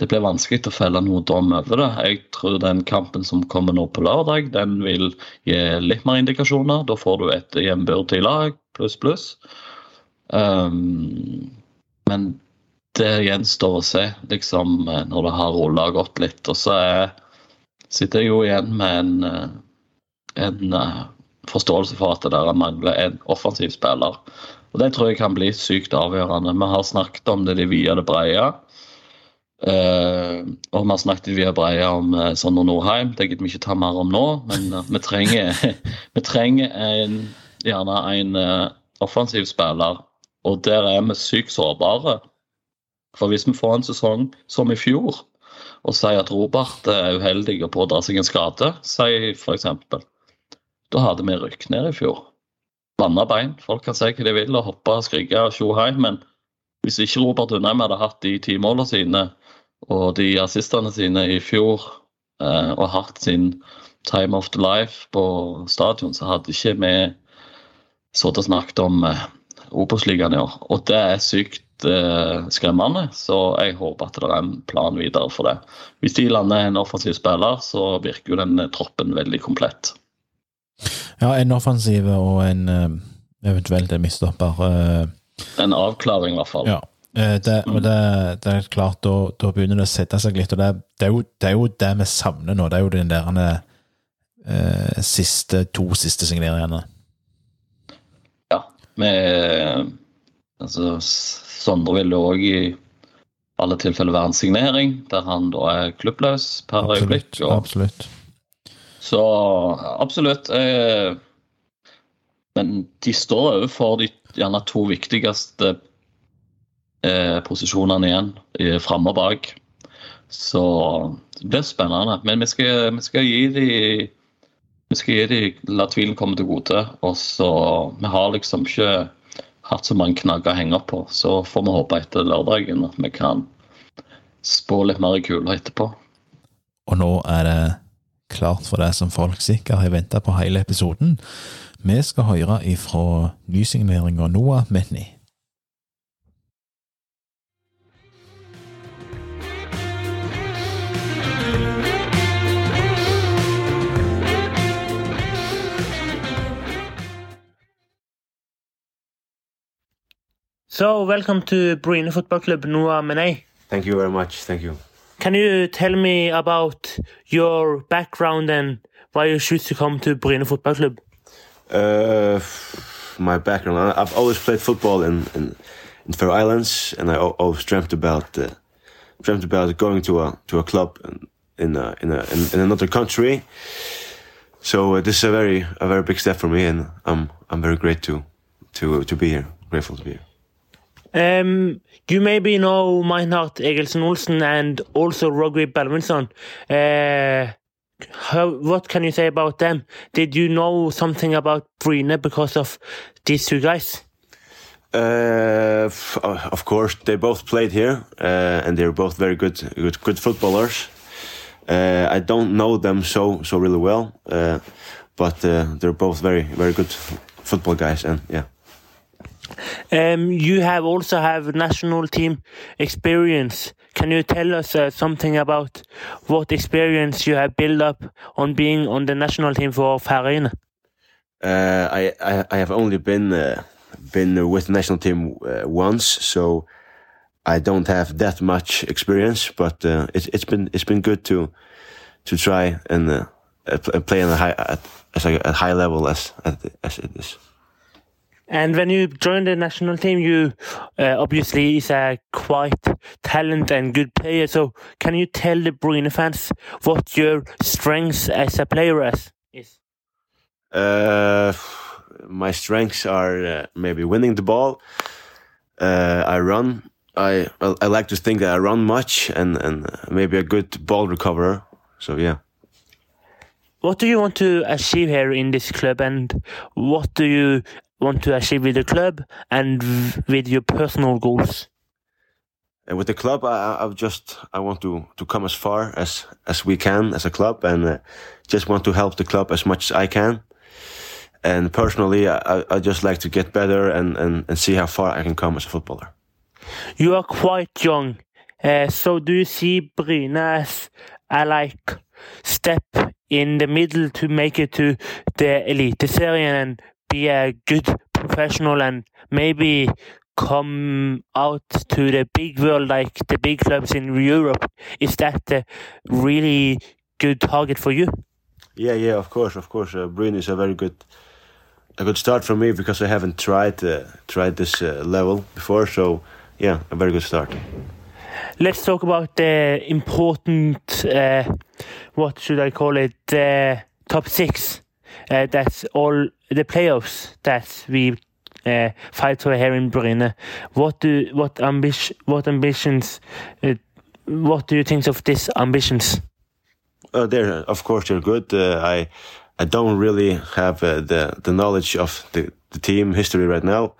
det blir vanskelig å felle noe dom over det. Jeg tror den kampen som kommer nå på lørdag, den vil gi litt mer indikasjoner. Da får du et jevnbyrdig lag, pluss, pluss. Um, men det gjenstår å se, liksom, eh, når det har rulla og gått litt. Og så er, sitter jeg jo igjen med en, eh, en uh, forståelse for at det der mangler en offensiv spiller. Og Det tror jeg kan bli sykt avgjørende. Vi har snakket om det de via det breie. Uh, og vi har snakket via breie om uh, Sander Nordheim. Det gidder vi ikke ta mer om nå, men uh, vi trenger, vi trenger en, gjerne en offensiv spiller. Og der er vi sykt sårbare. For hvis vi får en sesong som i fjor, og sier at Robert er uheldig og pådrar seg en skade, sier f.eks. Da hadde vi rykket ned i fjor. Banna bein. Folk kan si hva de vil og hoppe og skrike og tjohei, men hvis ikke Robert Undheim hadde hatt de ti målene sine og de assistene sine i fjor eh, og hatt sin time of the life på stadion, så hadde ikke vi sittet og snakket om eh, Obos-ligaen i år. Og det er sykt uh, skremmende. Så jeg håper at det er en plan videre for det. Hvis de lander en offensiv spiller, så virker jo den troppen veldig komplett. Ja, en offensiv og en uh, eventuelt en midtstopper. Uh, en avklaring, i hvert fall. Ja. Det, og det, det, er klart, da, da, begynner det å sette seg litt. og Det, det, er, jo, det er jo det vi savner nå. Det er jo den der eh, siste, to siste signeringene. Ja. Vi altså, Sondre vil òg i alle tilfeller være en signering, der han da er klubbløs per absolutt, øyeblikk. Og, absolutt. Så absolutt. Eh, men de står overfor de gjerne to viktigste eh, posisjonene igjen, framme og bak. Så det blir spennende. Men vi skal, vi skal gi de vi skal gi de, la tvilen komme til gode. Og så, Vi har liksom ikke hatt så mange knagger å henge opp på. Så får vi håpe etter lørdagen at vi kan spå litt mer i etterpå. Og nå er det klart for det som folk sikkert har venta på hele episoden. Vi skal høre ifra nysigneringa Noah Metney. So, welcome to Bryne Football Club, Noah Menei. Thank you very much. Thank you. Can you tell me about your background and why you choose to come to Bryne Football Club? Uh, my background. I've always played football in in, in Faroe Islands, and I always dreamt about uh, dreamt about going to a to a club in in a, in, a, in, in another country. So uh, this is a very a very big step for me, and I'm I'm very great to to to be here. Grateful to be here. Um, you maybe know Meinhard Egelsen Olsen and also Rugby Balvinson. Uh, how, what can you say about them? Did you know something about Bryne because of these two guys? Uh, uh, of course, they both played here, uh, and they're both very good, good, good footballers. Uh, I don't know them so so really well, uh, but they're both very very good football guys, and yeah. Um, you have also have national team experience. Can you tell us uh, something about what experience you have built up on being on the national team for Færøyene? Uh, I, I I have only been uh, been with the national team uh, once, so I don't have that much experience. But uh, it's it's been it's been good to to try and uh, uh, play on a high at, as a, high level as as it is. And when you joined the national team, you uh, obviously is a quite talented and good player. So can you tell the Bryne fans what your strengths as a player is? is? Uh, my strengths are uh, maybe winning the ball. Uh, I run. I I like to think that I run much and and maybe a good ball recoverer. So yeah. What do you want to achieve here in this club, and what do you want to achieve with the club and with your personal goals? And with the club, I, I've just I want to to come as far as as we can as a club, and uh, just want to help the club as much as I can. And personally, I, I- just like to get better and, and, and see how far I can come as a footballer. You are quite young, uh, so do you see Bryne as a like step in the middle to make it to the elite series and be a good professional and maybe come out to the big world like the big clubs in Europe? Is that a really good target for you? Yeah, yeah, of course, of course. Uh, is a very good, a good start for me because I haven't tried uh, tried this uh, level before. So yeah, a very good start. Let's talk about the important, uh, what should I call it, top six. Uh, that's all the playoffs that we uh, fight for here in Bryne. What do what ambition what ambitions? Uh, what do you think of these ambitions? Uh, they're of course they're good. Uh, I I don't really have uh, the the knowledge of the, the team history right now,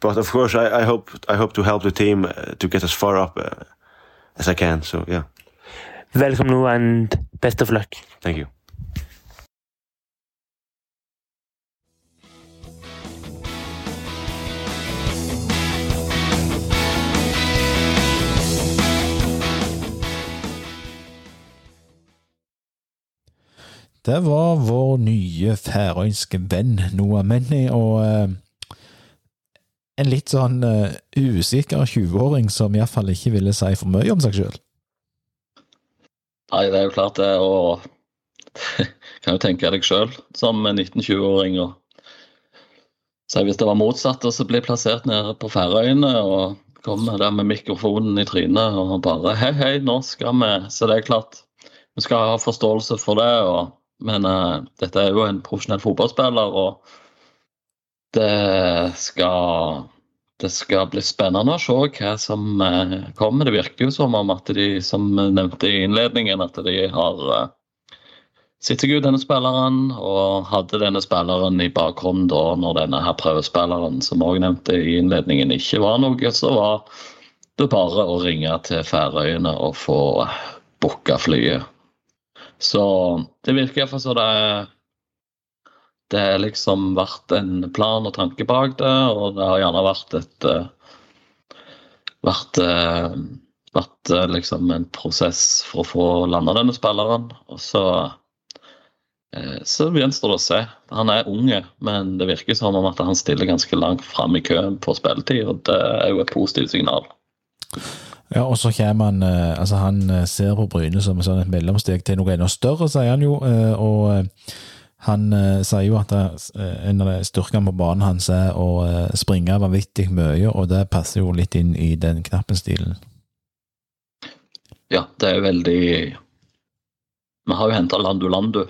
but of course I, I hope I hope to help the team uh, to get as far up uh, as I can. So yeah, Welcome and best of luck. thank you. Det var vår nye færøyske venn Noah Menny, og eh, en litt sånn eh, usikker 20-åring som iallfall ikke ville si for mye om seg sjøl. Nei, det er jo klart det, og kan jo tenke deg sjøl som 19-20-åring. og Så Hvis det var motsatt, og så bli plassert nede på Færøyene og kom der med mikrofonen i trynet og bare Hei, hei, nå skal vi Så det er klart, vi skal ha forståelse for det. og men uh, dette er jo en profesjonell fotballspiller, og det skal det skal bli spennende å se hva som eh, kommer. Det virker jo som om at de, som nevnte i innledningen, at de har sett seg ut denne spilleren, og hadde denne spilleren i bakhånd da når denne her prøvespilleren, som også nevnte i innledningen, ikke var noe, så var det bare å ringe til Færøyene og få booka flyet. Så det virker iallfall som det er det har liksom vært en plan og tanke bak det, og det har gjerne vært et eh, vært, eh, vært eh, liksom en prosess for å få landa denne spilleren. Og så Så gjenstår det å se. Han er unge, men det virker som om at han stiller ganske langt fram i køen på spilletid, og det er jo et positivt signal. Ja, og så kommer han eh, Altså, han eh, ser på Bryne som sånn et mellomsteg til noe enda større, sier han jo. eh, Og han sier jo at en av styrkene på banen hans er å springe vanvittig mye, og det passer jo litt inn i den knappen-stilen. Ja, det er veldig Vi har jo henta Landu Landu,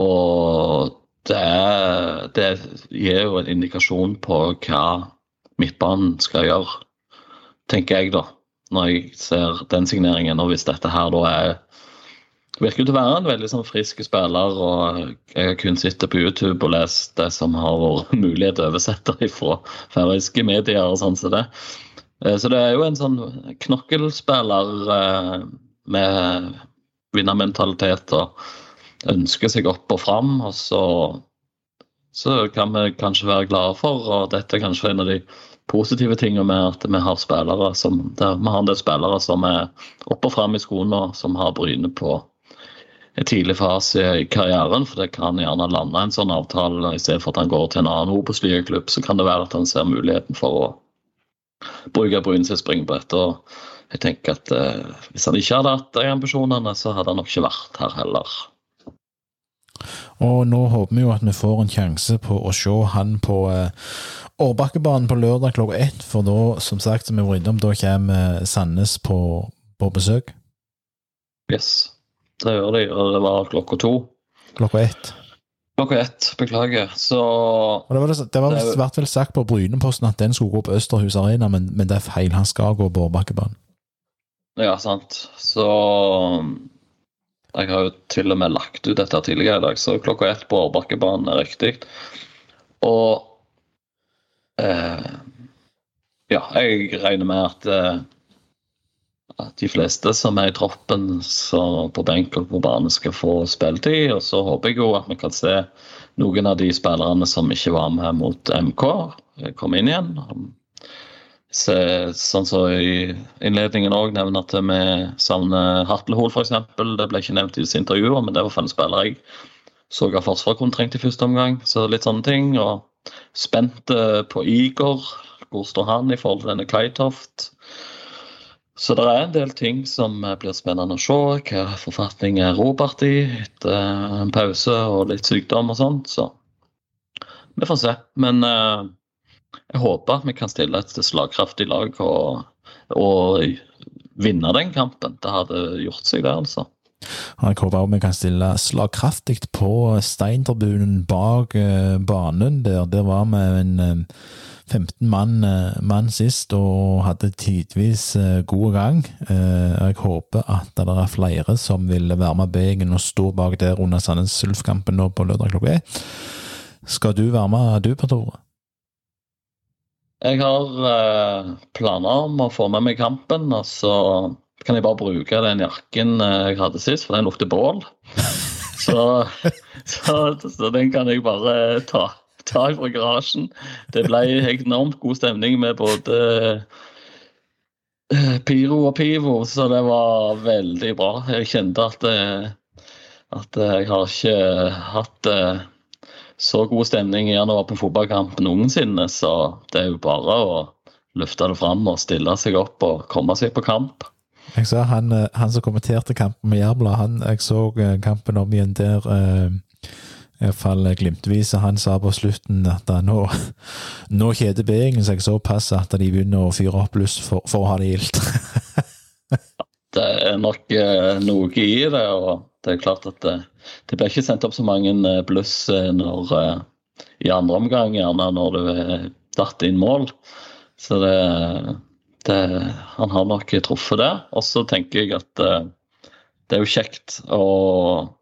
og det, er, det gir jo en indikasjon på hva midtbanen skal gjøre, tenker jeg, da. Når jeg ser den signeringen, og hvis dette her da er virker til å være en veldig sånn frisk spiller. og Jeg har kun sittet på YouTube og lest det som har vært mulighet til å oversette fra færøyske medier. og sånn som det. Eh, Så det er jo en sånn knokkelspiller eh, med vinnermentalitet og ønsker seg opp og fram. Og så, så kan vi kanskje være glade for, og dette er kanskje en av de positive tinga med at vi har spillere som, vi har en del spillere som er opp og fram i skoene, og som har Bryne på en tidlig fase i karrieren, for det kan gjerne lande en sånn avtale i stedet for at han går til en annen Obos-ligaklubb, så kan det være at han ser muligheten for å bruke Bryne sitt springbrett. og jeg tenker at eh, Hvis han ikke hadde hatt de ambisjonene, så hadde han nok ikke vært her heller. Og nå håper vi jo at vi får en sjanse på å se han på eh, Årbakkebanen på lørdag klokka ett, for da, som sagt, som vi var innom, da kommer Sandnes på, på besøk Yes, det gjør de, og det var klokka to. klokka ett. Klokka ett, beklager. Så Og det var, det, det var Det er vært vel sagt på Bryneposten at den skulle gå på Østerhus Arena, men, men det er feil. Han skal gå på Årbakkebanen. Ja, sant. Så Jeg har jo til og med lagt ut dette tidligere i dag, så klokka ett på Årbakkebanen er riktig. Og eh, Ja, jeg regner med at, eh, at de fleste som er i troppen så på benk og på bane, skal få spilletid. Og så håper jeg jo at vi kan se noen av de spillerne som ikke var med mot MK, komme inn igjen. Så, sånn som i innledningen òg nevner at vi savner Hatlehol, f.eks. Det ble ikke nevnt i disse intervjuene, men det var en spiller jeg så av trengt i første omgang. Så litt sånne ting. Og spent eh, på Igor. Hvor står han i forhold til denne Kleitoft? Så det er en del ting som eh, blir spennende å se. Hva forfatning er Robert i etter eh, en pause og litt sykdom og sånt. Så vi får se. Men eh, jeg håper at vi kan stille et slagkraftig lag og, og vinne den kampen. Det hadde gjort seg, det, altså. Jeg håper vi kan stille slagkraftig på steintribunen bak eh, banen der. Der var vi en eh, 15 mann, eh, mann sist og hadde tidvis eh, god gang. Eh, Jeg håper at det er flere som vil være med Begen og stå bak der under Sandnes Ulf-kampen nå på lørdag klokka ett. Skal du være med, du, Per Tore? Jeg har eh, planer om å få med meg kampen, og så kan jeg bare bruke den jakken eh, jeg hadde sist, for den lukter bål. Så, så, så den kan jeg bare ta, ta fra garasjen. Det ble enormt god stemning med både eh, Piro og Pivo, så det var veldig bra. Jeg kjente at, eh, at jeg har ikke hatt eh, så god stemning igjen å være på fotballkamp noensinne, så det er jo bare å løfte det fram og stille seg opp og komme seg på kamp. Jeg sa han, eh, han som kommenterte kampen med Jærbladet, jeg så eh, kampen om igjen der eh, i hvert fall glimtvis, og han sa på slutten at eh, nå, nå kjeder Beringen seg såpass at de begynner å fyre opp lyst for, for å ha det gildt. Det er nok eh, noe i det, og det er klart at det, det blir ikke sendt opp så mange eh, bluss eh, når, eh, i andre omgang, gjerne når du er datt inn mål. Så det, det Han har nok truffet det. Og så tenker jeg at eh, det er jo kjekt og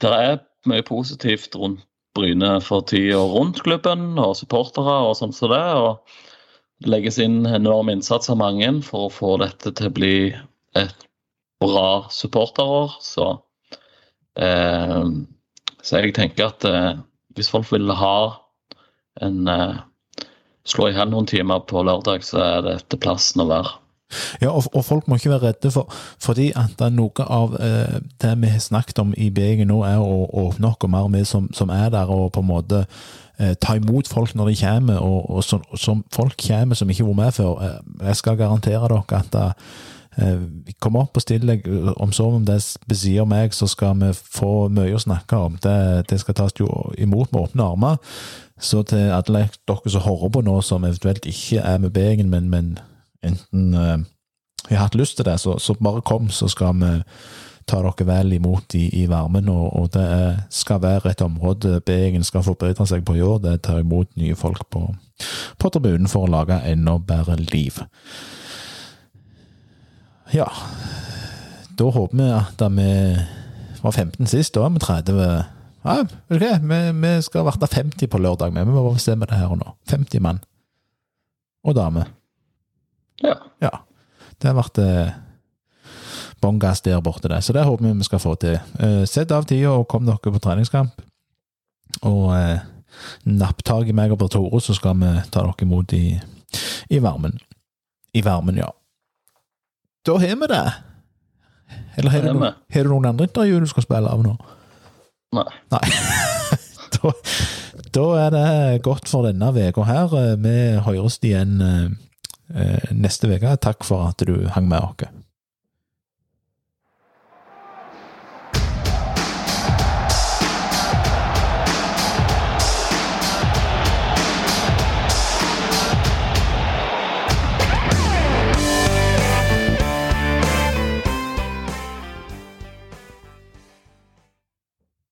Det er mye positivt rundt Bryne for tida rundt klubben og supportere og sånn som det. og det legges inn enorm innsats av mange for å få dette til å bli et bra supporterår. Så, eh, så jeg tenker at eh, hvis folk vil ha en eh, Slå i hjel noen timer på lørdag, så er dette plassen å være. Ja, og, og folk må ikke være redde for fordi at det noe av eh, det vi har snakket om i BG nå, er å åpne oss mer med som, som er der, og på en måte eh, ta imot folk når de kommer, og, og som, som folk kommer som ikke har vært med før. Eh, jeg skal garantere dere at eh, Kom opp og still deg, om så om det besier meg, så skal vi få mye å snakke om. Det, det skal tas jo imot med åpne armer. Så til alle dere som hører på nå, som eventuelt ikke er med Bergen, men, men enten uh, har hatt lyst til det, så, så, bare kom, så skal vi ta dere vel imot i, i varmen. Og, og, det er, skal være et område Bergen skal forbedre seg på i år. Det tar imot nye folk på, på tribunen for å lage enda bedre liv. Ja, da håper vi at da vi var 15 sist, da er vi 30 ja, vet du hva, vi, vi skal være 50 på lørdag, men vi må bare bestemme det her og nå. 50 mann. Og dame. Ja. ja. Det har vært eh, bånn gass der borte, det. Så det håper vi vi skal få til. Eh, sett av tida og kom dere på treningskamp. Og eh, napp tak i meg og Bertore, så skal vi ta dere imot i, i varmen. I varmen, ja. Da har vi det. Eller har du, noen, har du noen andre intervjuer du skal spille av nå? Nei. Nei. da, da, er det godt for denne uka her. Vi høres igjen neste uke. Takk for at du hang med oss.